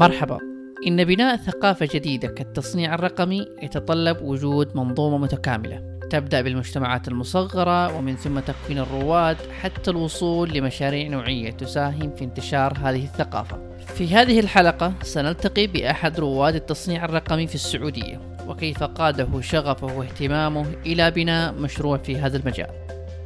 مرحبا إن بناء ثقافة جديدة كالتصنيع الرقمي يتطلب وجود منظومة متكاملة تبدأ بالمجتمعات المصغرة ومن ثم تكوين الرواد حتى الوصول لمشاريع نوعية تساهم في انتشار هذه الثقافة. في هذه الحلقة سنلتقي بأحد رواد التصنيع الرقمي في السعودية وكيف قاده شغفه واهتمامه إلى بناء مشروع في هذا المجال.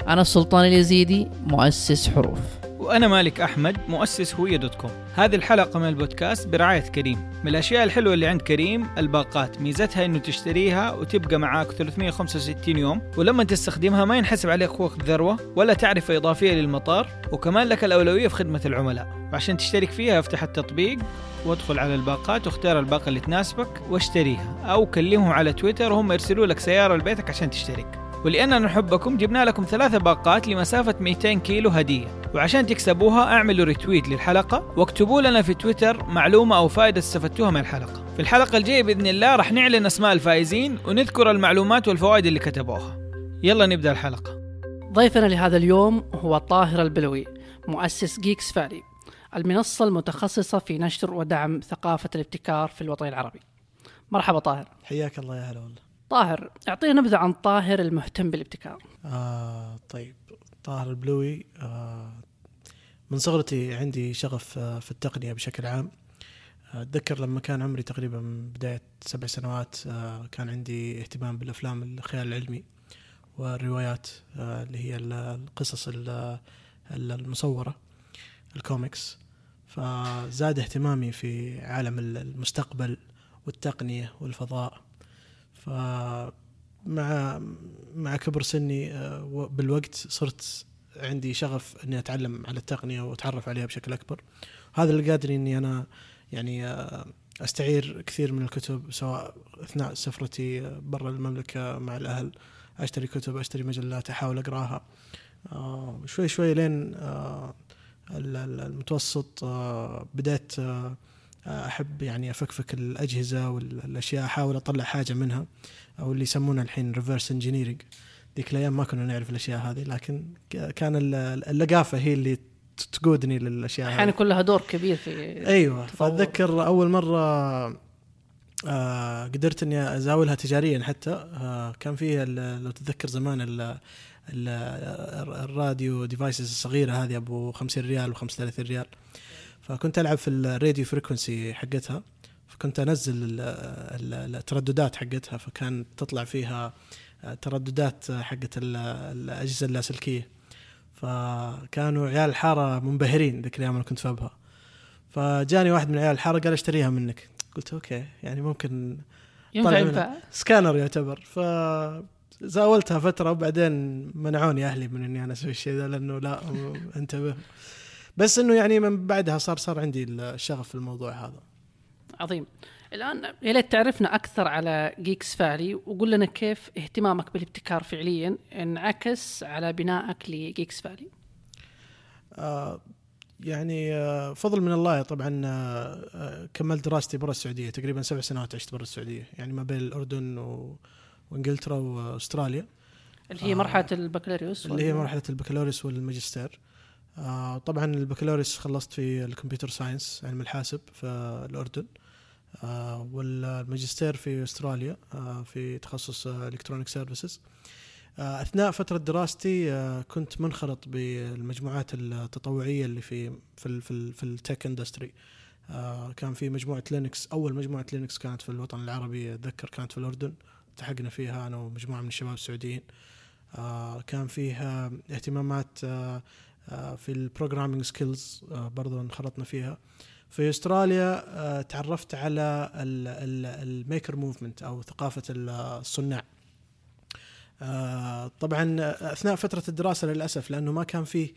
أنا السلطان اليزيدي مؤسس حروف. وأنا مالك أحمد مؤسس هوية dot com. هذه الحلقة من البودكاست برعاية كريم. من الأشياء الحلوة اللي عند كريم الباقات. ميزتها أنه تشتريها وتبقى معاك 365 يوم ولما تستخدمها ما ينحسب عليك وقت ذروة ولا تعرفة إضافية للمطار وكمان لك الأولوية في خدمة العملاء. وعشان تشترك فيها افتح التطبيق وادخل على الباقات واختار الباقة اللي تناسبك واشتريها أو كلمهم على تويتر وهم يرسلوا لك سيارة لبيتك عشان تشترك. ولأننا نحبكم جبنا لكم ثلاثة باقات لمسافة 200 كيلو هدية. وعشان تكسبوها أعملوا retweet للحلقة واكتبوا لنا في تويتر معلومة أو فائدة استفدتوها من الحلقة. في الحلقة الجاية بإذن الله راح نعلن أسماء الفائزين ونذكر المعلومات والفوائد اللي كتبوها. يلا نبدأ الحلقة. ضيفنا لهذا اليوم هو طاهر البلوي مؤسس جيكس فالي المنصة المتخصصة في نشر ودعم ثقافة الابتكار في الوطن العربي. مرحبا طاهر. حياك الله يا هلا والله. طاهر اعطينا نبذة عن طاهر المهتم بالابتكار. آه طيب. طاهر البلوي آه من صغرتي عندي شغف آه في التقنية بشكل عام. آه، أتذكر لما كان عمري تقريبا بداية سبع سنوات آه كان عندي اهتمام بالأفلام الخيال العلمي والروايات آه اللي هي ال- القصص ال- ال- المصورة الكوميكس. فزاد اهتمامي في عالم ال- المستقبل والتقنية والفضاء. فمع مع كبر سني آه، بالوقت صرت عندي شغف إني أتعلم على التقنية وأتعرف عليها بشكل أكبر. هذا اللي قادرني إني أنا يعني آه، أستعير كثير من الكتب سواء أثناء سفرتي برا المملكة مع الأهل أشتري كتب أشتري مجلات أحاول أقراها. آه، شوي شوي لين آه، ال- ال- المتوسط آه، بدأت آه، أحب يعني أفكفك الأجهزة والأشياء أحاول أطلع حاجة منها أو اللي يسمونها الحين reverse engineering ذيك الأيام ما كنا نعرف الأشياء هذه لكن كان ال- اللقافة هي اللي تقودني للأشياء أحيانا هذه. يكون لها دور كبير في أيوه. فأتذكر أول مرة آه قدرت إني أزاولها تجاريا حتى آه كان فيه ال- لو تتذكر زمان ال ال radio devices الصغيرة هذه أبو 50 ريال و35 ريال. فكنت ألعب في ال radio frequency حقتها فكنت أنزل ال- ال- الترددات حقتها فكان تطلع فيها آه، ترددات حقت ال- الاجهزه اللاسلكية. فكانوا عيال الحاره منبهرين ذيك الأيام أنا كنت في أبها. فجاني واحد من عيال الحاره قال اشتريها منك. قلت okay يعني ممكن ينفع سكانر يعتبر. ف زاولتها فترة وبعدين منعوني أهلي من إني أنا أسوي الشيء ذا لأنه لا انتبه. بس إنه يعني من بعدها صار صار عندي الشغف في الموضوع هذا. عظيم. الآن يا ليت تعرفنا أكثر على جيكس فالي وقول لنا كيف اهتمامك بالابتكار فعليا انعكس على بنائك لجيكس فالي آه يعني آه فضل من الله طبعا آه كملت دراستي برا السعودية تقريبا سبع سنوات عشت برا السعودية يعني ما بين الأردن و... وإنجلترا وأستراليا. اللي هي. مرحلة البكالوريوس اللي هي مرحلة البكالوريوس والماجستير. آه طبعا البكالوريوس خلصت في ال computer science علم الحاسب في الأردن. آه والماجستير في أستراليا آه في تخصص electronic services أثناء فترة دراستي كنت منخرط بالمجموعات التطوعية اللي في في في, في ال tech industry كان في مجموعة Linux أول مجموعة لينكس كانت في الوطن العربي أتذكر كانت في الأردن. التحقنا فيها أنا ومجموعة من الشباب السعوديين. كان فيه اهتمامات في ال programming skills برضو انخرطنا فيها. في أستراليا آه تعرفت على ال maker movement أو ثقافة الصناع. آه طبعا أثناء فترة الدراسة للأسف لأنه ما كان فيه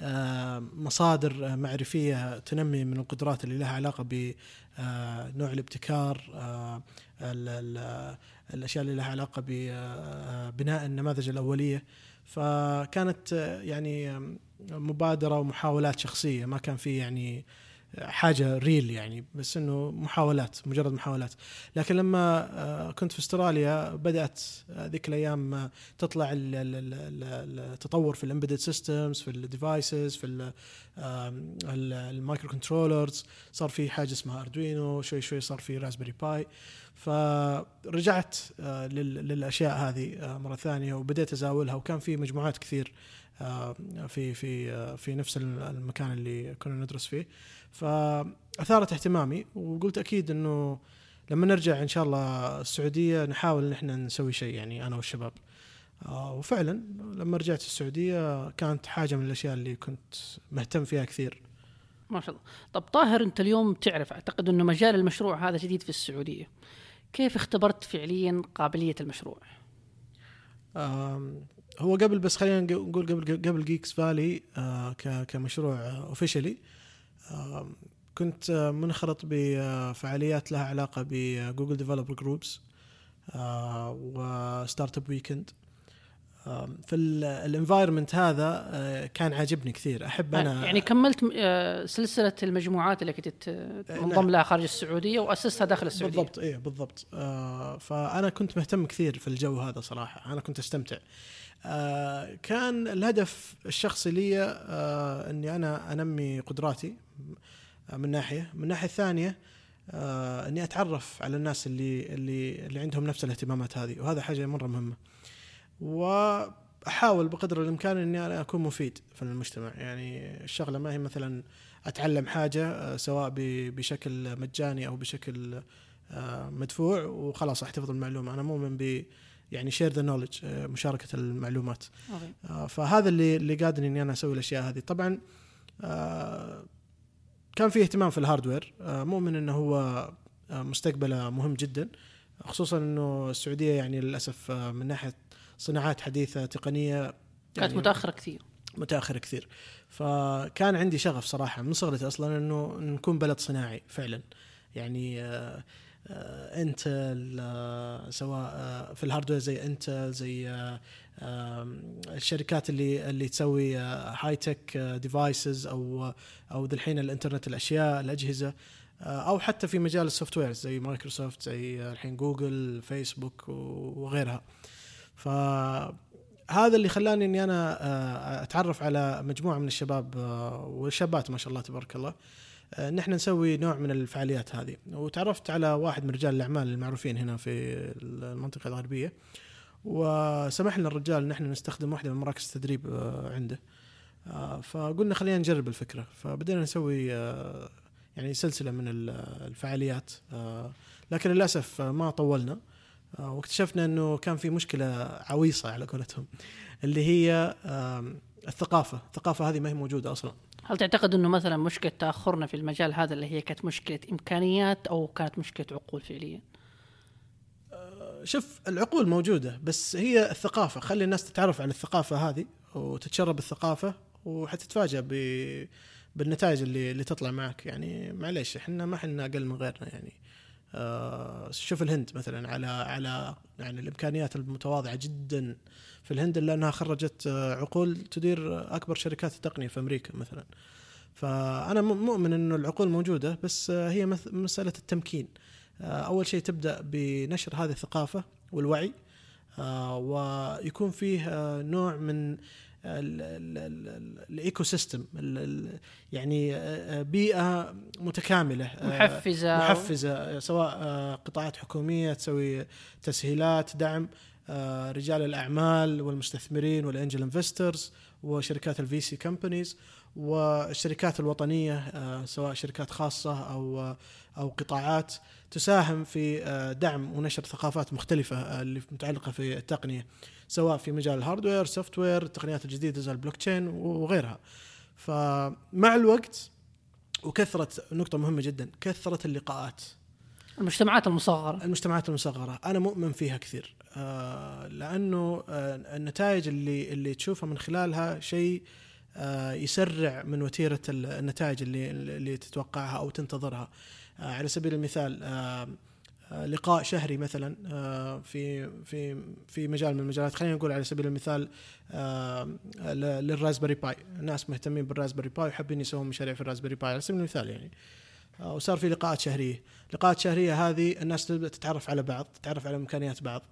آه مصادر معرفية تنمي من القدرات اللي لها علاقة بنوع الابتكار آه ال ال الأشياء اللي لها علاقة ببناء النماذج الأولية. فكانت يعني مبادرة ومحاولات شخصية ما كان في يعني حاجة real يعني بس إنه محاولات مجرد محاولات. لكن لما آه، كنت في أستراليا بدأت ذيك الأيام آه، تطلع ال- ال- ال- ال- التطور في ال embedded systems في ال devices في ال microcontrollers صار في حاجة اسمها اردوينو شوي شوي صار في راسبري باي فرجعت آه، لل- للأشياء هذه آه، مرة ثانية وبديت أزاولها وكان في مجموعات كثير آه، في في آه، في نفس المكان اللي كنا ندرس فيه. فأثارت اهتمامي وقلت أكيد إنه لما نرجع إن شاء الله السعودية نحاول إن إحنا نسوي شيء يعني أنا والشباب. آه، وفعلا لما رجعت السعودية كانت حاجة من الأشياء اللي كنت مهتم فيها كثير. ما شاء الله. طب طاهر أنت اليوم تعرف أعتقد إنه مجال المشروع هذا جديد في السعودية. كيف اختبرت فعليا قابلية المشروع؟ هو قبل بس خلينا نق- نقول قبل قبل جيكس فالي آه، ك- كمشروع officially كنت آه، منخرط بفعاليات لها علاقة ب Google Developer Groups و Startup Weekend في الانفايرمنت هذا آه، كان عاجبني كثير. أحب أنا يعني كملت آه، سلسلة المجموعات اللي كنت تنضم نعم. لها خارج السعودية وأسستها داخل السعودية. بالضبط إيه بالضبط. آه فأنا كنت مهتم كثير في الجو هذا صراحة. أنا كنت أستمتع. آه كان الهدف الشخصي لي آه إني أنا أنمي قدراتي آه من ناحية. من الناحيه الثانية آه إني أتعرف على الناس اللي اللي اللي عندهم نفس الاهتمامات هذه وهذا حاجة مرة مهمة. وأحاول بقدر الإمكان إني أنا أكون مفيد في المجتمع. يعني الشغلة ما هي مثلا أتعلم حاجة سواء بشكل مجاني أو بشكل مدفوع وخلاص أحتفظ المعلومه أنا مؤمن ب يعني share the knowledge مشاركة المعلومات. okay. آه، فهذا اللي اللي قادني إني أنا أسوي الأشياء هذه. طبعا آه، كان في اهتمام في ال hardware آه، مؤمن إنه هو مستقبله مهم جدا. خصوصا إنه السعودية يعني للأسف من ناحية صناعات حديثة تقنية كانت يعني متأخرة كثير. متأخر كثير. فكان عندي شغف صراحة من صغرتي أصلا إنه نكون بلد صناعي فعلا. يعني آه، Intel آه، سواء آه، في ال hardware زي Intel زي آه، الشركات اللي اللي تسوي high tech devices أو أو الحين الإنترنت الأشياء الأجهزة آه، أو حتى في مجال ال software زي مايكروسوفت زي آه، الحين جوجل فيسبوك وغيرها. فهذا اللي خلاني إني أنا آه، أتعرف على مجموعة من الشباب آه، والشابات ما شاء الله تبارك الله. آه، ان إحنا نسوي نوع من الفعاليات هذه. وتعرفت على واحد من رجال الأعمال المعروفين هنا في المنطقة الغربية وسمح لنا الرجال ان إحنا نستخدم واحدة من مراكز التدريب آه، عنده. آه، فقلنا خلينا نجرب الفكرة. فبدينا نسوي آه، يعني سلسلة من ال- الفعاليات. آه، لكن للأسف آه، ما طولنا. آه، واكتشفنا إنه كان في مشكلة عويصة على قولتهم اللي هي الثقافة، الثقافة هذه ما هي موجودة أصلا. هل تعتقد إنه مثلا مشكلة تأخرنا في المجال هذا اللي هي كانت مشكلة إمكانيات أو كانت مشكلة عقول فعليا؟ شوف العقول موجودة بس هي الثقافة، خلي الناس تتعرف على الثقافة هذه وتتشرب الثقافة وحتتفاجأ ب بالنتائج اللي اللي تطلع معك. يعني معليش إحنا ما إحنا أقل من غيرنا يعني. شوف الهند مثلا على على يعني الإمكانيات المتواضعة جدا في الهند الا انها خرجت آه، عقول تدير أكبر شركات التقنيه في أمريكا مثلا. فأنا مؤمن إنه العقول موجودة بس آه، هي مسألة التمكين. آه، أول شيء تبدأ بنشر هذه الثقافة والوعي. آه، ويكون فيه آه، نوع من ال ecosystem يعني آه، آه، بيئة متكاملة آه، محفزة. محفزة سواء قطاعات حكومية تسوي تسهيلات دعم رجال الأعمال والمستثمرين وال angel investors وشركات ال VC companies والشركات الوطنية سواء شركات خاصة أو أو قطاعات تساهم في دعم ونشر ثقافات مختلفة اللي متعلقة في التقنية. سواء في مجال ال hardware software التقنيات الجديدة زي البلوك تشين وغيرها. فمع الوقت وكثرة نقطة مهمة جدا كثرة اللقاءات. المجتمعات المصغرة. المجتمعات المصغرة. أنا مؤمن فيها كثير. آه لأنه آه النتائج اللي اللي تشوفها من خلالها شيء آه يسرع من وتيرة ال- النتائج اللي اللي تتوقعها أو تنتظرها. آه على سبيل المثال آه، لقاء شهري مثلا آه، في في في مجال من المجالات. خلينا نقول على سبيل المثال آه، لل Raspberry Pi. ناس مهتمين بال Raspberry Pi وحابين يسوون مشاريع في ال Raspberry Pi. على سبيل المثال يعني. آه، وصار في لقاءات شهرية. لقاءات شهرية هذه الناس تبدأ تتعرف على بعض تتعرف على إمكانيات بعض.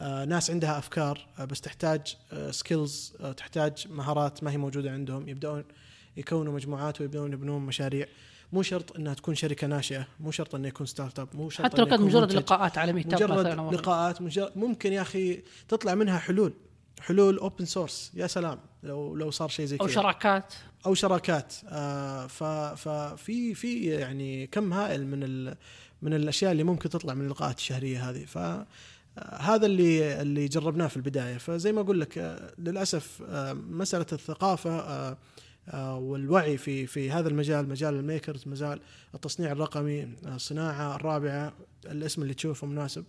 آه، ناس عندها أفكار آه، بس تحتاج skills تحتاج مهارات ما هي موجودة عندهم. يبدأون يكونوا مجموعات ويبدأون يبنون مشاريع. مو شرط إنها تكون شركة ناشئة مو شرط إنه يكون startup مو شرط حتى لو كانت مجرد. لقاءات على meetup مجرد لقاءات مجرد ممكن يا أخي تطلع منها حلول حلول open source يا سلام لو لو صار شيء زي أو كذا. شراكات. أو شراكات آه ففي في يعني كم هائل من ال من الأشياء اللي ممكن تطلع من اللقاءات الشهرية هذه. ف آه، هذا اللي اللي جربناه في البداية. فزي ما أقول لك آه، للأسف آه، مسألة الثقافة والوعي في في هذا المجال مجال ال makers مجال التصنيع الرقمي آه، الصناعة الرابعة الاسم اللي تشوفه مناسب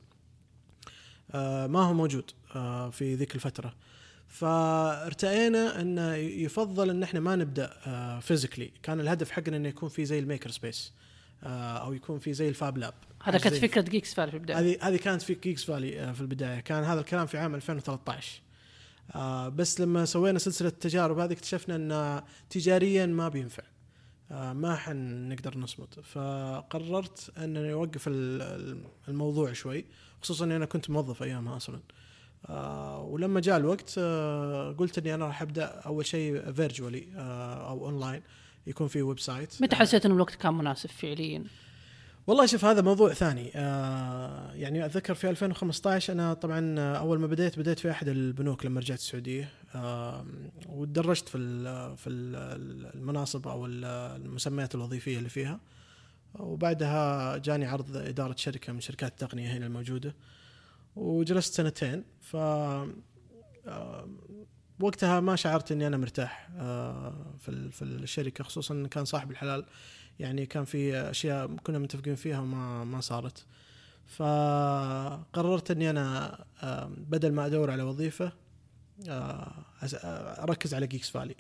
آه، ما هو موجود آه، في ذيك الفترة. فارتئينا انه يفضل أن إحنا ما نبدأ physically كان الهدف حقنا انه يكون في زي ال makerspace أو يكون في زي ال fab lab. هذا كانت فكرة جيكس فالي في البداية. هذه هذه كانت في جيكس فالي في البداية. كان هذا الكلام في عام 2013 آه بس لما سوينا سلسلة التجارب هذه اكتشفنا أن تجاريا ما بينفع. آه ما حنقدر نصمد فقررت انني أوقف ال- ال- الموضوع شوي خصوصا أني أنا كنت موظف أيامها أصلا. آه ولما جاء الوقت آه قلت أني أنا راح أبدأ أول شيء virtually آه أو اونلاين يكون في website متى حسيت إنه الوقت كان مناسب فعليا؟ والله شوف هذا موضوع ثاني. آه يعني أتذكر في 2015 أنا طبعا أول ما بديت بديت في أحد البنوك لما رجعت السعودية. آه وتدرجت في ال في ال المناصب أو ال- المسميات الوظيفية اللي فيها. وبعدها جاني عرض إدارة شركة من شركات التقنية هنا الموجودة. وجلست سنتين. ف وقتها ما شعرت إني أنا مرتاح آه، في ال- في الشركة خصوصا إن كان صاحب الحلال. يعني كان في أشياء كنا متفقين فيها وما ما صارت. فقررت إني أنا بدل ما أدور على وظيفة آه، آه، أركز على جيكس فالي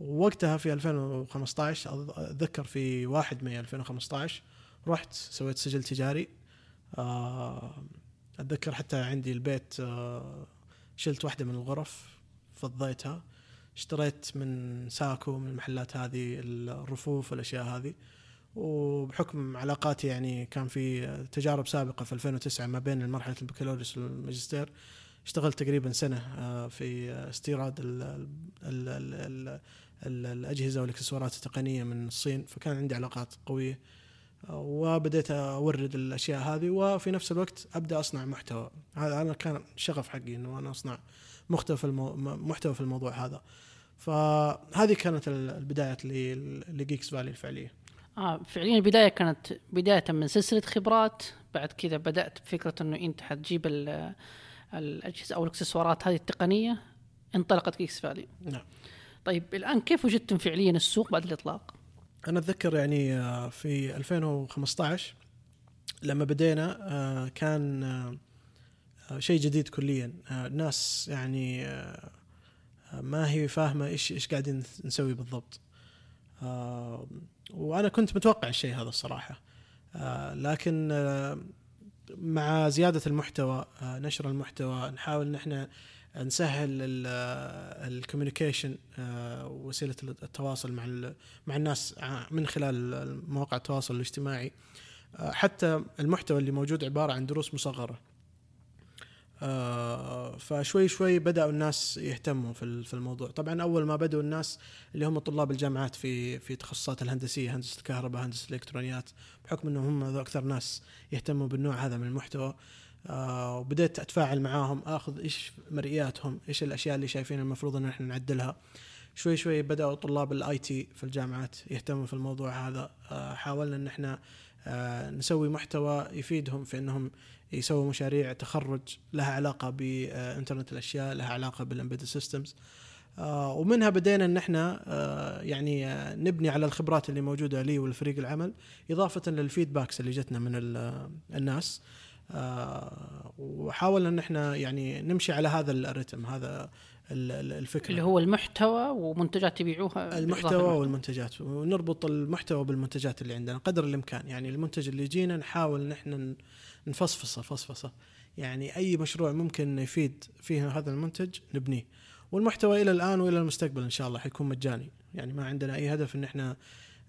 ووقتها في 2015 أظ- أتذكر في 1 مايو 2015 رحت سويت سجل تجاري. آه، أتذكر حتى عندي البيت شلت واحدة من الغرف فضيتها. اشتريت من ساكو من المحلات هذه الرفوف والأشياء هذه. وبحكم علاقاتي يعني كان في تجارب سابقة في 2009 ما بين مرحله البكالوريوس والماجستير اشتغلت تقريبا سنة آه، في استيراد ال ال ال ال ال الأجهزة والإكسسوارات التقنية من الصين. فكان عندي علاقات قوية آه، وبديت أورد الأشياء هذه. وفي نفس الوقت أبدأ أصنع محتوى. هذا أنا كان شغف حقي إنه أنا أصنع محتوى في المو... محتوى في الموضوع هذا. فهذه كانت ال- البدايات ل- لجيكس فالي الفعلية. آه فعليا البداية كانت بداية من سلسلة خبرات. بعد كذا بدأت بفكره إنه أنت حتجيب ال- الأجهزة أو الإكسسوارات هذه التقنية. انطلقت كيكس فالي نعم. طيب الآن كيف وجدتم فعليا السوق بعد الإطلاق؟ أنا أتذكر يعني آه، في 2015 لما بدينا آه، كان آه، آه، شيء جديد كليا. آه، الناس يعني آه، آه، ما هي فاهمة إيش إيش قاعدين نسوي بالضبط. آه، وأنا كنت متوقع الشيء هذا الصراحة. آه، لكن آه، مع زيادة المحتوى آه، نشر المحتوى نحاول ان إحنا نسهل الكوميونيكيشن وسيلة التواصل مع مع الناس من خلال مواقع التواصل الاجتماعي. آه، حتى المحتوى اللي موجود عبارة عن دروس مصغرة. آه، فشوي شوي بدأوا الناس يهتموا في في الموضوع. طبعا أول ما بدأوا الناس اللي هم طلاب الجامعات في في تخصصات الهندسية هندسة الكهرباء هندسة الإلكترونيات بحكم إنهم هم أكثر ناس يهتموا بالنوع هذا من المحتوى آه، وبدأت أتفاعل معاهم آخذ إيش مرئياتهم إيش الأشياء اللي شايفين المفروض إن إحنا نعدلها. شوي شوي بدأوا طلاب ال IT في الجامعات يهتموا في الموضوع هذا. آه، حاولنا إن إحنا نسوي محتوى يفيدهم في إنهم يسووا مشاريع تخرج لها علاقة بإنترنت الأشياء لها علاقة بال embedded systems ومنها بدينا إن إحنا آه، يعني آه، نبني على الخبرات اللي موجودة لي والفريق العمل إضافة للفيدباكس اللي جتنا من ال- الناس. آه، وحاولنا إن إحنا يعني نمشي على هذا الرتم هذا ال- ال- الفكرة. اللي هو المحتوى ومنتجات تبيعوها المحتوى والمنتجات. ونربط المحتوى بالمنتجات اللي عندنا قدر الإمكان. يعني المنتج اللي يجينا نحاول إن إحنا نفصفصه فصفصه. يعني أي مشروع ممكن يفيد فيه هذا المنتج نبنيه. والمحتوى إلى الآن وإلى المستقبل إن شاء الله حيكون مجاني. يعني ما عندنا أي هدف إن إحنا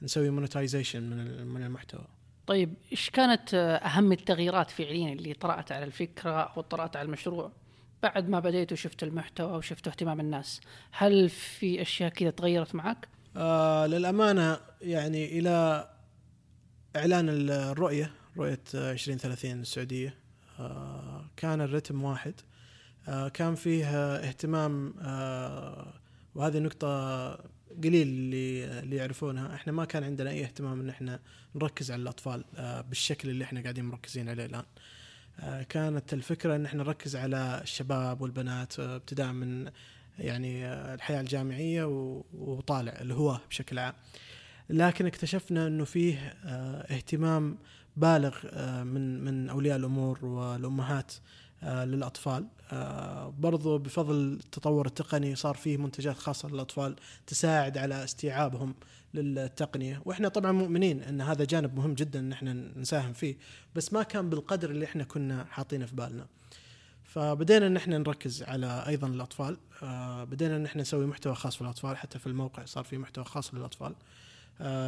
نسوي مونتايزيشن من من المحتوى. طيب إيش كانت أهم التغييرات فعليا اللي طرأت على الفكرة أو طرأت على المشروع بعد ما بديت وشفت المحتوى وشفت اهتمام الناس؟ هل في أشياء كذا تغيرت معك آه للأمانة يعني إلى إعلان ال- الرؤية رؤية آه، 2030 السعوديه آه كان الرتم واحد. آه كان فيه آه، اهتمام آه وهذه نقطة قليل اللي اللي يعرفونها. إحنا ما كان عندنا أي اهتمام إن إحنا نركز على الأطفال آه بالشكل اللي إحنا قاعدين مركزين عليه الآن. آه كانت الفكرة إن إحنا نركز على الشباب والبنات آه ابتداء من يعني آه، الحياة الجامعية و- وطالع هو بشكل عام. لكن اكتشفنا إنه فيه آه، اهتمام بالغ آه، من من أولياء الأمور والأمهات آه، للأطفال. برضو بفضل التطور التقني صار فيه منتجات خاصة للأطفال تساعد على استيعابهم للتقنية. وإحنا طبعا مؤمنين إن هذا جانب مهم جدا إن إحنا نساهم فيه بس ما كان بالقدر اللي إحنا كنا حاطينه في بالنا. فبدينا إن إحنا نركز على أيضا الأطفال بدينا إن إحنا نسوي محتوى خاص في الأطفال حتى في الموقع صار في محتوى خاص للأطفال.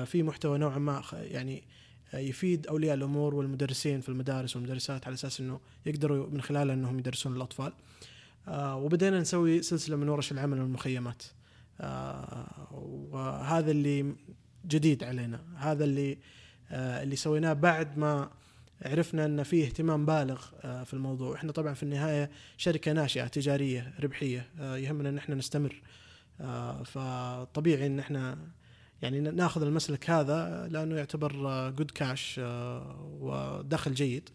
في محتوى نوعا ما يعني آه، يفيد أولياء الأمور والمدرسين في المدارس والمدرسات على أساس إنه يقدروا من خلاله إنهم يدرسون الأطفال. آه وبدينا نسوي سلسلة من ورش العمل والمخيمات. آه وهذا اللي جديد علينا. هذا اللي آه اللي سويناه بعد ما عرفنا إن في اهتمام بالغ آه، في الموضوع. إحنا طبعا في النهاية شركة ناشئة تجارية ربحية آه، يهمنا إن إحنا نستمر. آه، فطبيعي إن إحنا يعني ناخذ المسلك هذا لأنه يعتبر جود كاش ودخل جيد.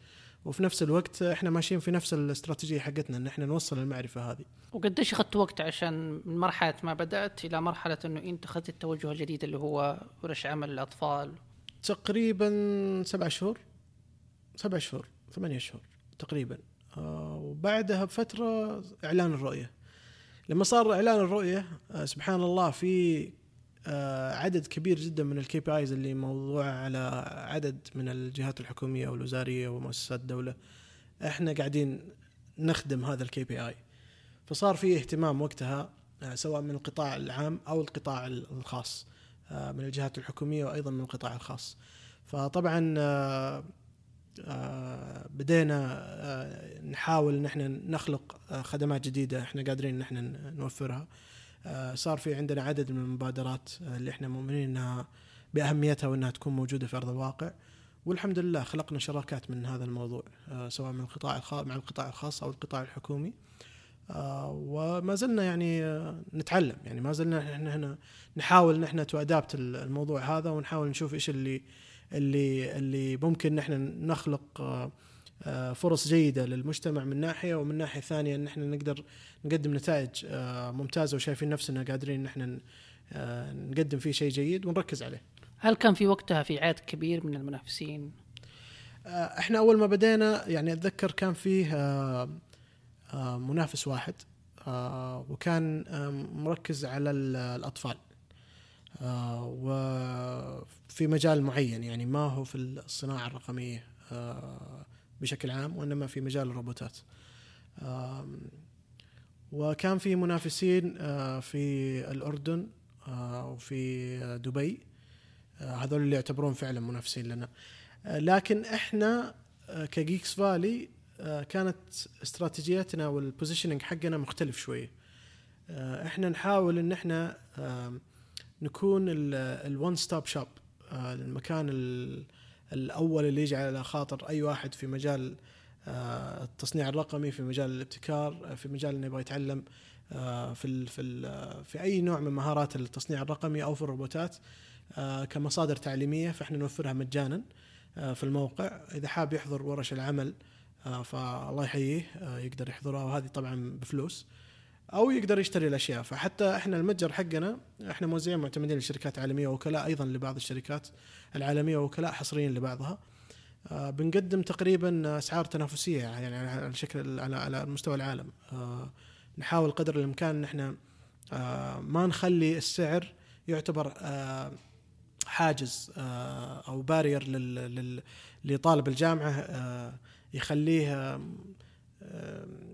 وفي نفس الوقت إحنا ماشيين في نفس الاستراتيجية حقتنا إن إحنا نوصل المعرفة هذه. وقديش أخذت وقت عشان من مرحلة ما بدأت إلى مرحلة إنه أنت أخذت التوجه الجديد اللي هو ورش عمل الأطفال؟ تقريبا سبع شهور. سبع شهور ثمانية شهور تقريبا. آه، وبعدها بفترة إعلان الرؤية. لما صار إعلان الرؤية آه، سبحان الله في آه، عدد كبير جدا من ال KPIs اللي موضوع على عدد من الجهات الحكومية والوزارية ومؤسسات الدولة. إحنا قاعدين نخدم هذا ال KPI فصار في اهتمام وقتها آه، سواء من القطاع العام أو القطاع الخاص آه، من الجهات الحكومية وأيضا من القطاع الخاص. فطبعا آه، آه، بدينا آه، نحاول ان إحنا نخلق آه، خدمات جديدة إحنا قادرين إن إحنا نوفرها. آه، صار في عندنا عدد من المبادرات آه، اللي إحنا مؤمنين إنها بأهميتها وإنها تكون موجودة في أرض الواقع. والحمد لله خلقنا شراكات من هذا الموضوع آه، سواء من القطاع مع القطاع الخاص أو القطاع الحكومي. آه، وما زلنا يعني آه، نتعلم. يعني ما زلنا إحنا هنا نحاول إن إحنا تو ادابت الموضوع هذا ونحاول نشوف إيش اللي اللي اللي ممكن إن إحنا نخلق آه، آه، فرص جيدة للمجتمع من ناحية ومن ناحية ثانية إن إحنا نقدر نقدم نتائج آه، ممتازة وشايفين نفسنا قادرين إن إحنا آه، نقدم فيه شيء جيد ونركز عليه. هل كان في وقتها في عدد كبير من المنافسين آه، إحنا أول ما بدينا يعني أتذكر كان فيه آه، آه، منافس واحد آه، وكان آه، مركز على ال- الأطفال آه، وفي مجال معين يعني ما هو في الصناعة الرقمية آه، بشكل عام وإنما في مجال الروبوتات. وكان في منافسين في الأردن وفي دبي. هذول اللي يعتبرون فعلا منافسين لنا. لكن إحنا كجيكس فالي كانت استراتيجيتنا وال positioning حقنا مختلف شوية إحنا نحاول إن إحنا نكون ال one stop shop المكان ال- الأول اللي يجي على خاطر أي واحد في مجال آه، التصنيع الرقمي في مجال الابتكار آه، في مجال إنه يبغى يتعلم آه، في ال في ال في أي نوع من مهارات التصنيع الرقمي أو في الروبوتات كمصادر تعليمية فإحنا نوفرها مجانا في الموقع. إذا حاب يحضر ورش العمل فالله يحييه يقدر يحضرها وهذه طبعا بفلوس. أو يقدر يشتري الأشياء. فحتى إحنا المتجر حقنا إحنا موزعين معتمدين لشركات عالمية ووكلاء أيضا لبعض الشركات العالمية ووكلاء حصريين لبعضها. آه، بنقدم تقريبا أسعار تنافسية يعني على شكل على على مستوى العالم. آه، نحاول قدر الإمكان إن إحنا آه، ما نخلي السعر يعتبر حاجز أو بارير لطالب الجامعة يخليه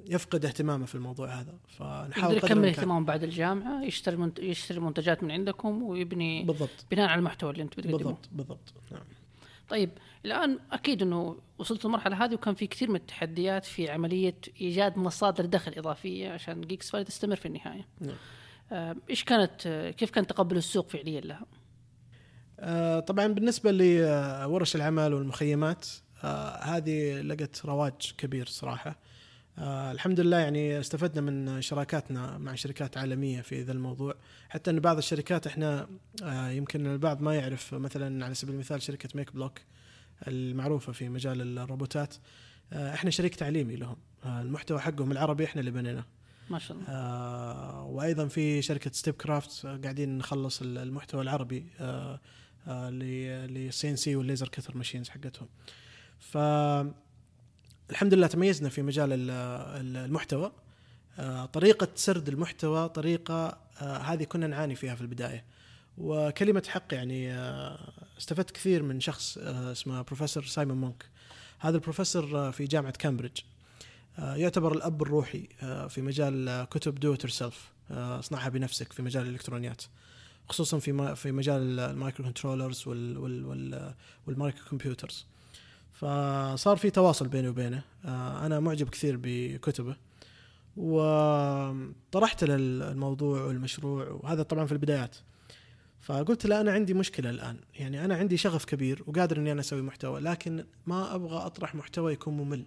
يفقد اهتمامه في الموضوع هذا. فنحاول يقدر قدر يكمل اهتمامه بعد الجامعة يشتري منت... يشتري منتجات من عندكم ويبني بالضبط. بناء على المحتوى اللي انت بتقدمه. بالضبط بالضبط. نعم. طيب الآن أكيد إنه وصلت للمرحلة هذه وكان في كثير من التحديات في عملية إيجاد مصادر دخل إضافية عشان جيكس فالي تستمر في النهاية. نعم. آه، إيش كانت آه، كيف كان تقبل السوق فعليا لها؟ آه، طبعا بالنسبة لورش العمل والمخيمات آه، هذه لقت رواج كبير صراحة. آه، الحمد لله يعني استفدنا من شراكاتنا مع شركات عالمية في ذا الموضوع. حتى إن بعض الشركات إحنا آه، يمكن البعض ما يعرف مثلا على سبيل المثال شركة ميك بلوك المعروفة في مجال الروبوتات آه، إحنا شريك تعليمي لهم. آه، المحتوى حقهم العربي إحنا اللي بنيناه. ما شاء الله. آه وأيضا في شركة Stepcraft آه، قاعدين نخلص ال- المحتوى العربي آه آه لل CNC وال laser cutter machines حقتهم. ف الحمد لله تميزنا في مجال ال- ال- المحتوى. آه طريقة سرد المحتوى طريقة آه هذه كنا نعاني فيها في البداية. وكلمة حق يعني آه استفدت كثير من شخص اسمه بروفيسور سايمون مونك. هذا البروفيسور في جامعة كامبريدج. يعتبر الأب الروحي في مجال كتب do it اصنعها بنفسك في مجال الإلكترونيات. خصوصا في في مجال ال microcontrollers وال وال وال وال microcomputers. فصار في تواصل بيني وبينه. آه، أنا معجب كثير بكتبه. وطرحت له الموضوع والمشروع وهذا طبعا في البدايات. فقلت له أنا عندي مشكلة الآن. يعني أنا عندي شغف كبير وقادر إني أنا أسوي محتوى لكن ما أبغى أطرح محتوى يكون ممل.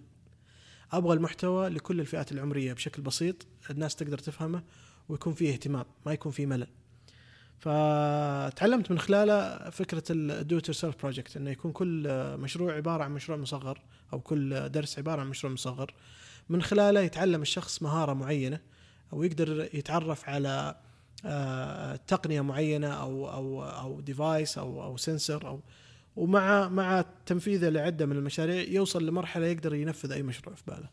أبغى المحتوى لكل الفئات العمرية بشكل بسيط الناس تقدر تفهمه ويكون فيه اهتمام ما يكون فيه ملل. فتعلمت من خلاله فكرة ال do it yourself project إنه يكون كل مشروع عبارة عن مشروع مصغر أو كل درس عبارة عن مشروع مصغر من خلاله يتعلم الشخص مهارة معينة أو يقدر يتعرف على آه، تقنية معينة أو أو أو device أو أو sensor أو ومع مع تنفيذه لعدة من المشاريع يوصل لمرحلة يقدر ينفذ أي مشروع في باله.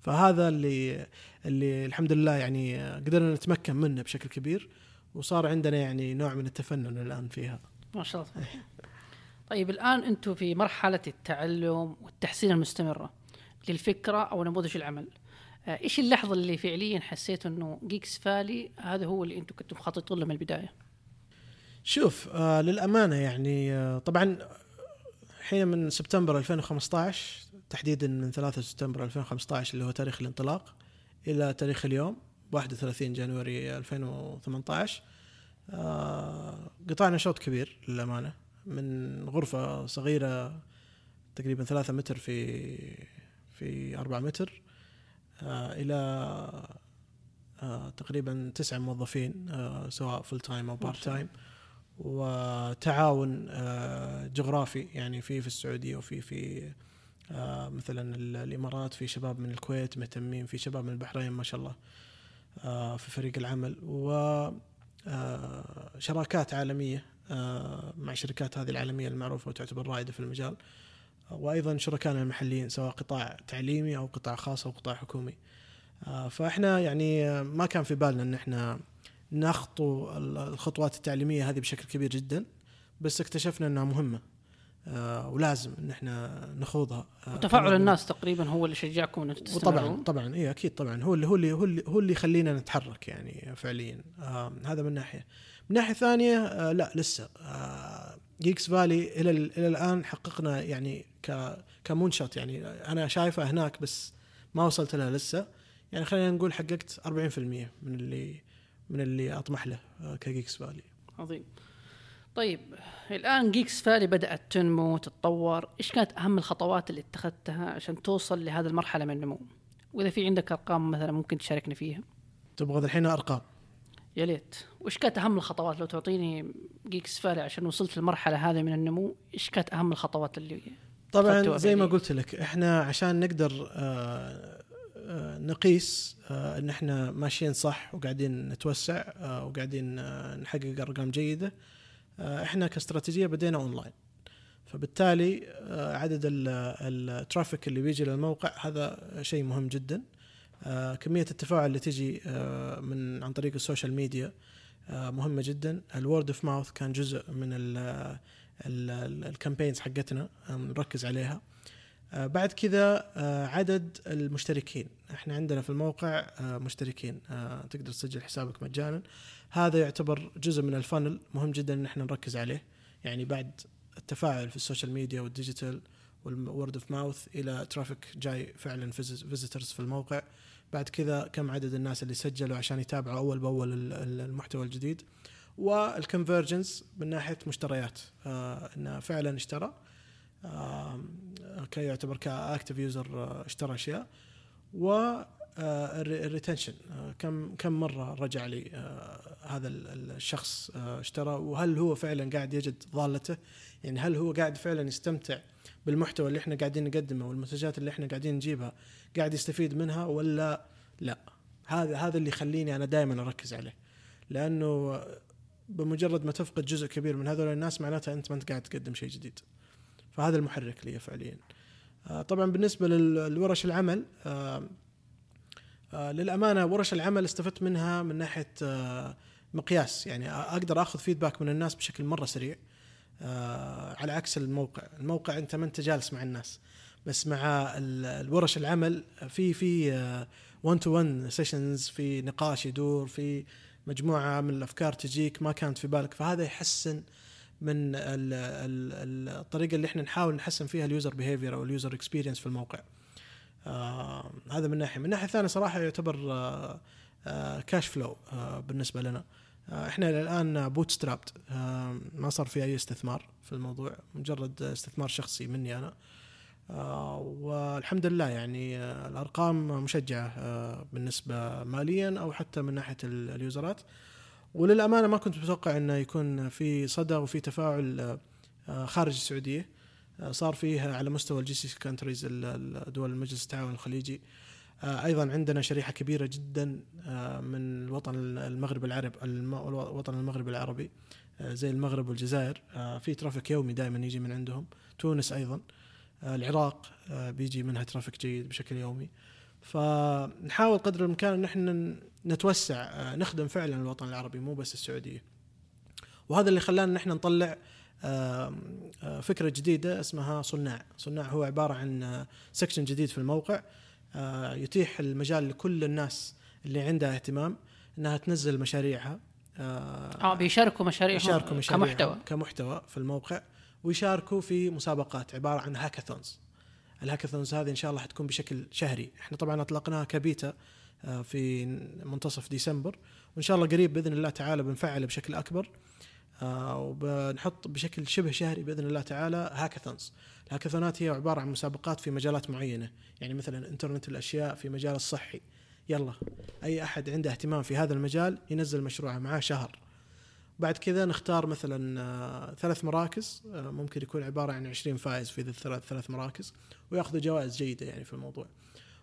فهذا اللي اللي الحمد لله يعني قدرنا نتمكن منه بشكل كبير وصار عندنا يعني نوع من التفنن الآن فيها. ما شاء الله. طيب الآن أنتم في مرحلة التعلم والتحسين المستمره للفكرة أو نموذج العمل. آه، إيش اللحظة اللي فعليا حسيت إنه جيكس فالي هذا هو اللي أنتم كنتم مخططين له من البداية؟ شوف آه للأمانة يعني آه طبعا حين من سبتمبر 2015 تحديدا من 3 سبتمبر 2015 اللي هو تاريخ الانطلاق إلى تاريخ اليوم 31 جانوري 2018 آه قطعنا شوط كبير للأمانة من غرفة صغيرة تقريبا 3 متر في في 4 متر آه إلى آه تقريبا تسع موظفين سواء full time أو part time وتعاون جغرافي يعني في في السعودية وفي في مثلا ال- الإمارات في شباب من الكويت مهتمين في شباب من البحرين ما شاء الله. في فريق العمل. و آه عالمية آه مع شركات هذه العالمية المعروفة وتعتبر رائدة في المجال. وأيضا شركائنا المحليين سواء قطاع تعليمي أو قطاع خاص أو قطاع حكومي. آه، فإحنا يعني آه، ما كان في بالنا إن إحنا نخطو ال- الخطوات التعليمية هذه بشكل كبير جدا بس اكتشفنا إنها مهمة. آه، ولازم إن إحنا نخوضها. آه، وتفاعل الناس تقريبا هو اللي شجعكم وطبعا تستمرون طبعا اي أكيد طبعا. هو اللي هو اللي هو اللي, هو اللي يخلينا نتحرك يعني فعليا. آه هذا من ناحية. من ناحية ثانية آه لا لسه. آه جيكس فالي إلى ال- إلى الآن حققنا يعني ك كمنشط يعني. أنا شايفه هناك بس ما وصلت لها لسه. يعني خلينا نقول حققت 40% من اللي من اللي أطمح له آه كجيكس فالي عظيم. طيب الآن جيكس فالي بدأت تنمو تتطور إيش كانت أهم الخطوات اللي اتخذتها عشان توصل لهذه المرحلة من النمو؟ وإذا في عندك أرقام مثلا ممكن تشاركنا فيها. تبغى الحين أرقام؟ يا ليت. وش كانت أهم الخطوات؟ لو تعطيني جيكس فالي عشان وصلت للمرحلة هذه من النمو إيش كانت أهم الخطوات اللي طبعا زي ما. قلت لك إحنا عشان نقدر آه، آه، نقيس آه، إن إحنا ماشيين صح وقاعدين نتوسع آه، وقاعدين نحقق أرقام جيدة إحنا كاستراتيجية بدينا اونلاين فبالتالي آه، عدد ال- traffic اللي بيجي للموقع هذا شيء مهم جدا. آه، كمية التفاعل اللي تجي آه، من عن طريق ال social media آه، مهمة جدا. ال word of mouth كان جزء من ال campaigns حقتنا آه، نركز عليها. آه، بعد كذا آه، عدد المشتركين. إحنا عندنا في الموقع آه، مشتركين. آه، تقدر تسجل حسابك مجانا. هذا يعتبر جزء من ال funnel مهم جدا إن إحنا نركز عليه. يعني بعد التفاعل في ال social media وال digital وال word of mouth إلى traffic جاي فعلا visitors في الموقع. بعد كذا كم عدد الناس اللي سجلوا عشان يتابعوا أول بأول ال- ال- المحتوى الجديد. وال conversions من ناحية مشتريات. آه إنه فعلا اشترى. آه كي يعتبر ك active user اشترى أشياء. و ال retention. كم كم مرة رجع لي آه هذا ال- ال- الشخص آه اشترى وهل هو فعلا قاعد يجد ضالته؟ يعني هل هو قاعد فعلا يستمتع بالمحتوى اللي إحنا قاعدين نقدمه والمنتجات اللي إحنا قاعدين نجيبها قاعد يستفيد منها ولا لا؟ هذا هذا اللي يخليني أنا دائما أركز عليه. لأنه بمجرد ما تفقد جزء كبير من هذول الناس معناتها أنت ما أنت قاعد تقدم شيء جديد. فهذا المحرك لي فعليا. آه، طبعا بالنسبة لل- لورش العمل آه، آه، للأمانة ورش العمل استفدت منها من ناحية آه، مقياس. يعني أقدر آخذ فيدباك من الناس بشكل مرة سريع آه، على عكس الموقع. الموقع أنت ما أنت جالس مع الناس بس مع ال- الورش العمل في في 1 to 1 sessions في نقاش يدور في مجموعة من الأفكار تجيك ما كانت في بالك. فهذا يحسن من ال ال الطريقة اللي إحنا نحاول نحسن فيها ال user behavior أو ال user experience في الموقع. آه هذا من ناحية. من ناحية ثانية صراحة يعتبر آه آه cash flow آه بالنسبة لنا. آه إحنا الآن bootstrapped آه ما صار في أي استثمار في الموضوع. مجرد استثمار شخصي مني أنا. آه والحمد لله يعني آه الأرقام مشجعة آه بالنسبة ماليا أو حتى من ناحية ال- ال users ات. وللأمانة ما كنت متوقع إنه يكون في صدى وفي تفاعل آه، خارج السعودية. صار فيه على مستوى ال GCC countries دول المجلس التعاون الخليجي. آه، أيضا عندنا شريحة كبيرة جدا آه، من الوطن المغرب العرب الوطن المغربي العربي آه، زي المغرب والجزائر. في traffic يومي دائما يجي من عندهم. تونس أيضا. العراق بيجي منها traffic جيد بشكل يومي. فنحاول قدر الإمكان إن إحنا نتوسع نخدم فعلا الوطن العربي مو بس السعودية. وهذا اللي خلانا إن إحنا نطلع فكرة جديدة اسمها صناع. صناع هو عبارة عن section جديد في الموقع يتيح المجال لكل الناس اللي عندها اهتمام إنها تنزل مشاريعها آه بيشاركوا مشاريعهم يشاركوا مشاريعهم كمحتوى. كمحتوى في الموقع ويشاركوا في مسابقات عبارة عن hackathons ال hackathons هذه إن شاء الله حتكون بشكل شهري. إحنا طبعا أطلقناها كبيتا في منتصف ديسمبر وإن شاء الله قريب بإذن الله تعالى بنفعله بشكل أكبر. آه، وبنحط بشكل شبه شهري بإذن الله تعالى hackathons. الهاكاثونات هي عبارة عن مسابقات في مجالات معينة. يعني مثلا إنترنت الأشياء في مجال الصحي. يلا أي أحد عنده اهتمام في هذا المجال ينزل مشروعه معاه شهر. بعد كذا نختار مثلا آه، ثلاث مراكز. آه، ممكن يكون عبارة عن 20 فائز في الثلاث ثلاث مراكز. ويأخذوا جوائز جيدة يعني في الموضوع.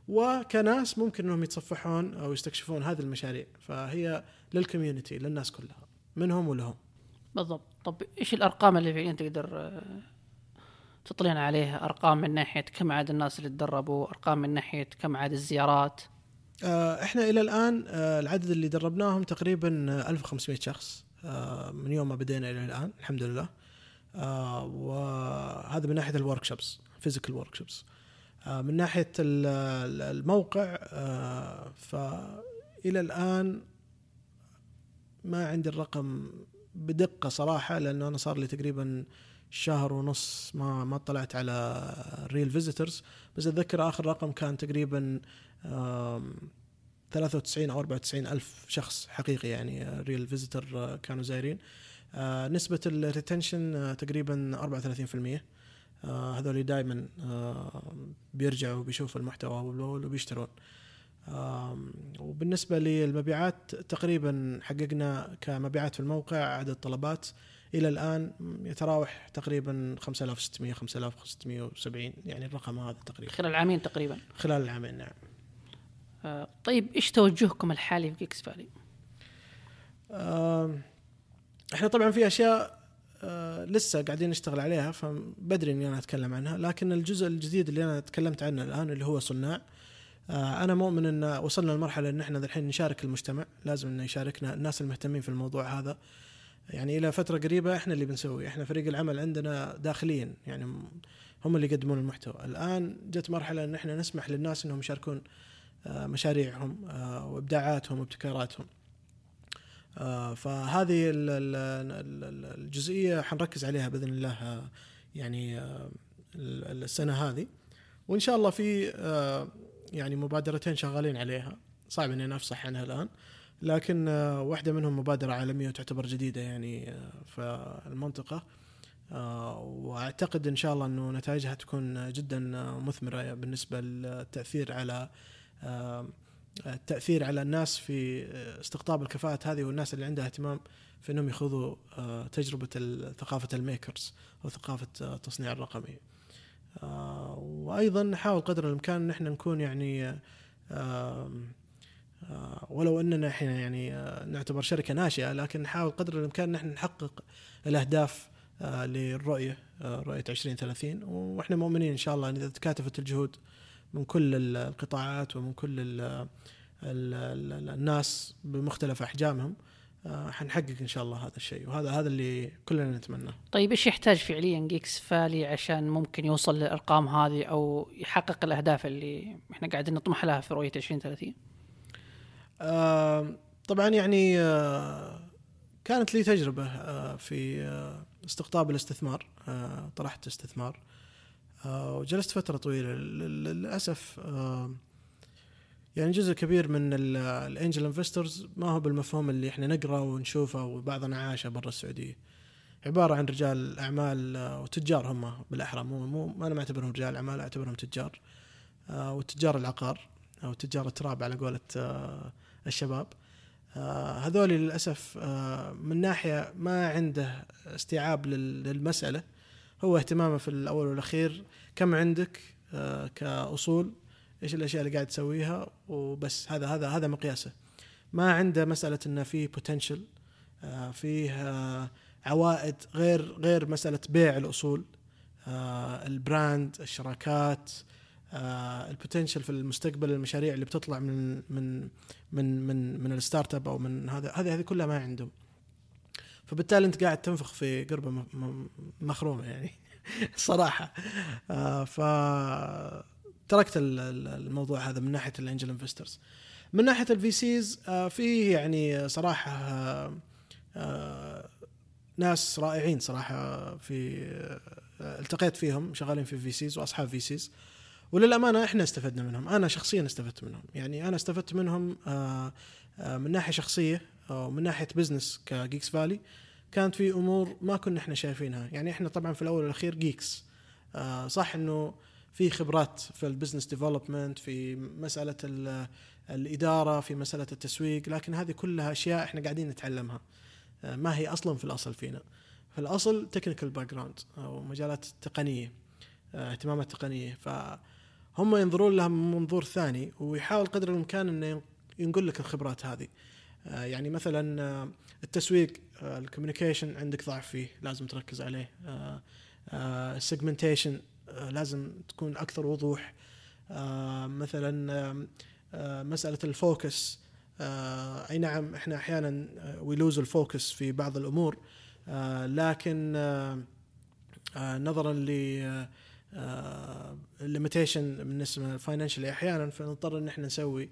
وكناس ممكن إنهم يتصفحون أو يستكشفون هذه المشاريع. فهي للكوميونتي للناس كلها منهم ولهم. بالضبط. طب إيش الأرقام اللي فعليا تقدر آه، تطلعنا عليها؟ أرقام من ناحية كم عدد الناس اللي تدربوا؟ أرقام من ناحية كم عدد الزيارات؟ آه، إحنا إلى الآن آه، العدد اللي دربناهم تقريبا آه، 1500 شخص من يوم ما بدينا إلى الآن الحمد لله. وهذا من ناحية ال workshops physical workshops من ناحية ال- ال- الموقع فإلى الآن ما عندي الرقم بدقة صراحة لأنه أنا صار لي تقريبا شهر ونص ما ما اطلعت على real visitors بس أتذكر آخر رقم كان تقريبا آم، 93 أو 94 ألف شخص حقيقي يعني real visitor كانوا زايرين. آه، نسبة ال retention تقريبا 34% آه، هذول دائما بيرجعوا وبيشوفوا المحتوى وبيشترون. وبالنسبة للمبيعات تقريبا حققنا كمبيعات في الموقع عدد طلبات إلى الآن يتراوح تقريبا 5600 5670 يعني الرقم هذا تقريبا. خلال عامين تقريبا. خلال العامين نعم. آه، طيب إيش توجهكم الحالي في جيكس فالي؟ إحنا طبعا في أشياء آه، لسه قاعدين نشتغل عليها فبدري إني أنا أتكلم عنها لكن الجزء الجديد اللي أنا تكلمت عنه الآن اللي هو صناع آه، أنا مؤمن إن وصلنا لمرحلة إن إحنا الحين نشارك المجتمع. لازم إنه يشاركنا الناس المهتمين في الموضوع هذا. يعني إلى فترة قريبة إحنا اللي بنسوي إحنا فريق العمل عندنا داخليا يعني هم اللي يقدمون المحتوى. الآن جت مرحلة إن إحنا نسمح للناس إنهم يشاركون آه، مشاريعهم آه، وإبداعاتهم وابتكاراتهم. آه، فهذه ال- ال- ال- الجزئية حنركز عليها بإذن الله آه، يعني آه، ال- السنة هذه. وإن شاء الله في آه، يعني مبادرتين شغالين عليها. صعب إني أنا أفصح عنها الآن. لكن آه، واحدة منهم مبادرة عالمية وتعتبر جديدة يعني آه، في المنطقة. آه، وأعتقد إن شاء الله إنه نتائجها تكون جدا مثمرة بالنسبة للتأثير على التأثير على الناس في استقطاب الكفاءات هذه والناس اللي عندها اهتمام في إنهم يخوضوا تجربة ثقافة الميكرز أو ثقافة التصنيع الرقمي. آه، وأيضا نحاول قدر الإمكان إن إحنا نكون يعني آه، آه، ولو إننا إحنا يعني نعتبر شركة ناشئة لكن نحاول قدر الإمكان إن إحنا نحقق الأهداف للرؤية رؤية 2030 وإحنا مؤمنين إن شاء الله إن إذا تكاتفت الجهود من كل ال- القطاعات ومن كل ال ال ال الناس بمختلف أحجامهم حنحقق إن شاء الله هذا الشيء وهذا هذا اللي كلنا نتمناه. طيب إيش يحتاج فعليا جيكس فالي عشان ممكن يوصل للأرقام هذه أو يحقق الأهداف اللي إحنا قاعدين نطمح لها في رؤية 2030 آه، طبعا يعني آه، كانت لي تجربة آه، في آه، استقطاب الاستثمار آه، طرحت استثمار آه، وجلست فترة طويلة لل- للأسف آه، يعني جزء كبير من ال angel investors ما هو بالمفهوم اللي إحنا نقرا ونشوفه وبعضنا عاشه برا السعودية. عبارة عن رجال أعمال آه، وتجار هم بالأحرى. مو مو أنا ما أعتبرهم رجال أعمال أعتبرهم تجار. آه، وتجار العقار أو تجار التراب على قولة آه، الشباب. هذول للأسف من ناحية ما عنده استيعاب لل- للمسألة. هو اهتمامه في الأول والأخير كم عندك كأصول؟ إيش الأشياء اللي قاعد تسويها وبس. هذا هذا هذا مقياسه. ما عنده مسألة إنه في potential فيه آه، عوائد غير غير مسألة بيع الأصول آه، ال brand الشراكات آه، ال potential في المستقبل المشاريع اللي بتطلع من من من من من ال startup أو من هذا. هذه هذه كلها ما عنده. فبالتالي أنت قاعد تنفخ في قربة مخرومة يعني صراحة. آه، ف تركت ال- ال- الموضوع هذا من ناحية ال angel investors من ناحية ال VCs في يعني صراحة آه، آه، ناس رائعين صراحة في آه، التقيت فيهم شغالين في VCs وأصحاب VCs وللأمانة إحنا استفدنا منهم. أنا شخصيا استفدت منهم. يعني أنا استفدت منهم آه، آه، من ناحية شخصية أو من ناحية business كجيكس فالي كانت في أمور ما كنا إحنا شايفينها. يعني إحنا طبعا في الأول والأخير جيكس آه، صح إنه في خبرات في ال business development في مسألة ال- الإدارة في مسألة التسويق لكن هذه كلها أشياء إحنا قاعدين نتعلمها. آه، ما هي أصلا في الأصل فينا. في الأصل technical background أو مجالات تقنية آه، اهتمامات تقنية. فهم ينظرون لها من منظور ثاني ويحاول قدر الإمكان إنه ينقل لك الخبرات هذه. آه، يعني مثلا التسويق ال communication عندك ضعف فيه لازم تركز عليه. ال segmentation لازم تكون أكثر وضوح. آه، مثلا آه، مسألة ال focus. آه، أي نعم إحنا أحيانا we lose ال focus في بعض الأمور. لكن نظرا ل ال limitation بالنسبة لل financially أحيانا فنضطر إن إحنا نسوي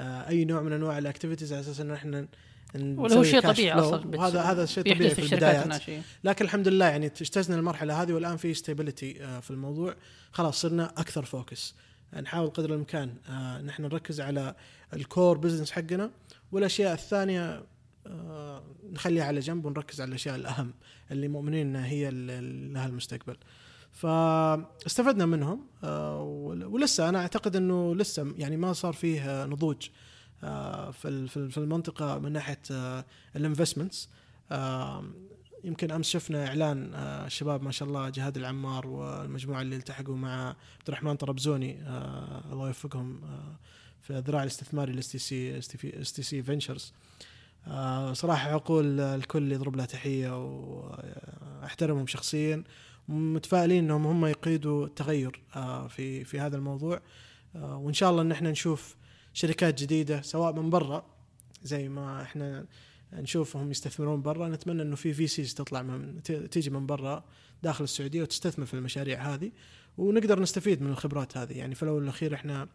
أي نوع من أنواع ال activities على أساس إن إحنا ولا هو شيء طبيعي. أصلا وهذا هذا شيء طبيعي في البدايات. الناشئة. لكن الحمد لله يعني اجتزنا المرحلة هذه والآن في stability في الموضوع. خلاص صرنا أكثر focus نحاول قدر الإمكان آه، نحن نركز على ال core business حقنا. والأشياء الثانية آه، نخليها على جنب ونركز على الأشياء الأهم اللي مؤمنين إنها هي لها المستقبل. فاستفدنا منهم آه، ول- ولسه أنا أعتقد إنه لسه يعني ما صار فيه آه، نضوج. آه، في ال- في ال- في المنطقة من ناحية ال investments يمكن أمس شفنا إعلان آه، الشباب ما شاء الله جهاد العمار والمجموعة اللي التحقوا مع عبد الرحمن طربزوني آه، الله يوفقهم آه، في الذراع الاستثماري ال STC STC Ventures صراحة عقول الكل يضرب لها تحية واحترمهم شخصيا. متفائلين إنهم هم يقيدوا التغير آه، في في هذا الموضوع. آه، وإن شاء الله إن إحنا نشوف شركات جديدة سواء من برا زي ما إحنا نشوفهم يستثمرون برا نتمنى إنه في في سيز تطلع من تيجي من برا داخل السعودية وتستثمر في المشاريع هذه ونقدر نستفيد من الخبرات هذه. يعني في الأول والأخير إحنا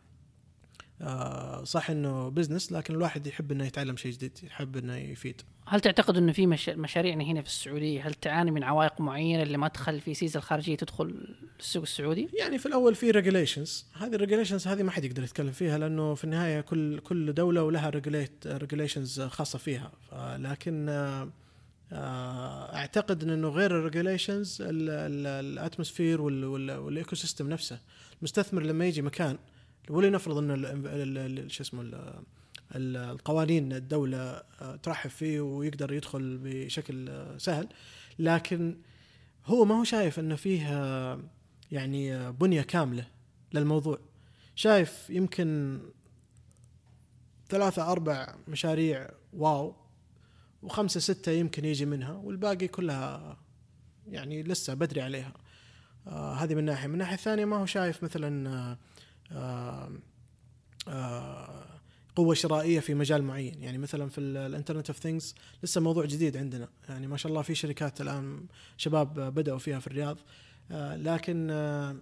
آه، صح إنه business لكن الواحد يحب إنه يتعلم شيء جديد يحب إنه يفيد. هل تعتقد إنه في مش... مشاريعنا هنا في السعودية هل تعاني من عوائق معينة اللي ما تخلي VCs الخارجية تدخل السوق السعودي؟ يعني في الأول في regulations هذه ال regulations هذه ما حد يقدر يتكلم فيها لأنه في النهاية كل كل دولة ولها regulations خاصة فيها. لكن آه، آه، أعتقد إنه غير ال regulations ال atmosphere وال ecosystem نفسه. المستثمر لما يجي مكان ولنفرض ان شو اسمه ال- ال- القوانين الدولة ترحب فيه ويقدر يدخل بشكل سهل لكن هو ما هو شايف إنه فيه يعني بنية كاملة للموضوع. شايف يمكن ثلاثة أربع مشاريع واو وخمسة ستة يمكن يجي منها والباقي كلها يعني لسه بدري عليها. آه هذه من ناحية. من ناحية ثانية ما هو شايف مثلا آه قوة شرائية في مجال معين. يعني مثلا في ال internet of things لسه موضوع جديد عندنا. يعني ما شاء الله في شركات الآن شباب بدأوا فيها في الرياض. لكن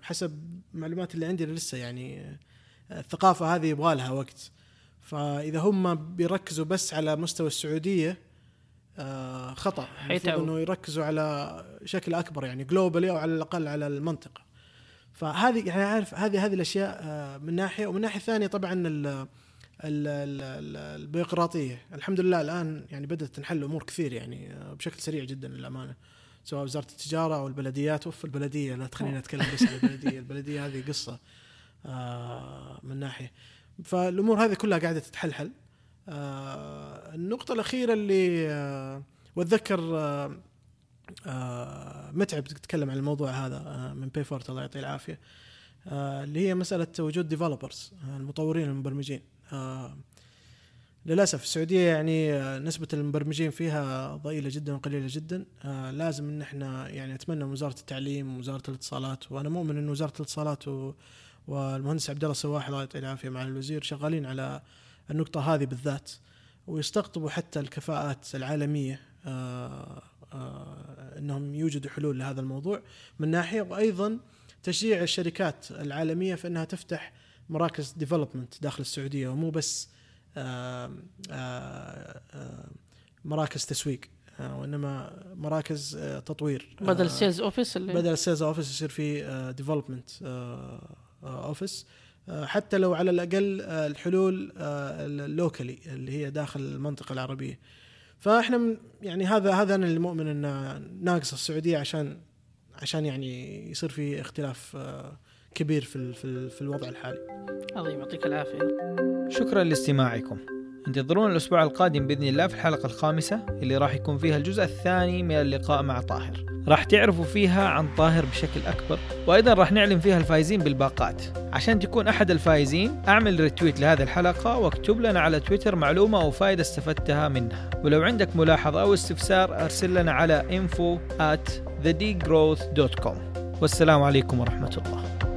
حسب المعلومات اللي عندي لسه يعني الثقافة هذه يبغى لها وقت. فإذا هم بيركزوا بس على مستوى السعودية خطأ. المفروض حيتعبوا. إنه يركزوا على شكل أكبر يعني جلوبالي أو على الأقل على المنطقة. فهذه يعني عارف هذه هذه الأشياء آه، من ناحية ومن ناحية ثانية طبعا ال ال ال- ال- البيروقراطيه الحمد لله الآن يعني بدأت تنحل أمور كثير يعني آه، بشكل سريع جدا للأمانة. سواء وزارة التجارة أو البلديات أوف البلدية لا تخليني أتكلم بس عن البلدية. البلدية هذه قصة آه، من ناحية. فالأمور هذه كلها قاعدة تتحلحل. آه، النقطة الأخيرة اللي آه، وأتذكر آه، آه، متعب تتكلم عن الموضوع هذا آه، من PayFort الله يعطيه العافية. آه، اللي هي مسألة وجود developers المطورين المبرمجين. آه، للأسف السعودية يعني آه، نسبة المبرمجين فيها ضئيلة جدا وقليلة جدا. آه، لازم إن إحنا يعني أتمنى من وزارة التعليم ووزارة الاتصالات وأنا مؤمن إن وزارة الاتصالات والمهندس عبد الله سواح الله يعطيه العافية مع الوزير شغالين على النقطة هذه بالذات ويستقطبوا حتى الكفاءات العالمية. آه، آه، إنهم يوجدوا حلول لهذا الموضوع. من ناحية وأيضا تشجيع الشركات العالمية في إنها تفتح مراكز development داخل السعودية ومو بس آه، آه، آه، مراكز تسويق آه، وإنما مراكز آه، تطوير. بدل آه، ال sales office اللي بدل ال sales office يصير في development office حتى لو على الأقل آه، الحلول ال locally اللي هي داخل المنطقة العربية. فاحنا يعني هذا هذا أنا اللي مؤمن انه ناقص السعودية عشان عشان يعني يصير في اختلاف آه، كبير في ال- في ال- في الوضع الحالي. عظيم يعطيك العافية. شكرا لاستماعكم. انتظرونا الأسبوع القادم بإذن الله في الحلقة الخامسة اللي راح يكون فيها الجزء الثاني من اللقاء مع طاهر. راح تعرفوا فيها عن طاهر بشكل أكبر وأيضا راح نعلن فيها الفائزين بالباقات. عشان تكون أحد الفائزين أعمل ريتويت لهذه الحلقة واكتب لنا على تويتر معلومة أو فائدة استفدتها منها. ولو عندك ملاحظة أو استفسار أرسل لنا على info at thedegrowth.com والسلام عليكم ورحمة الله.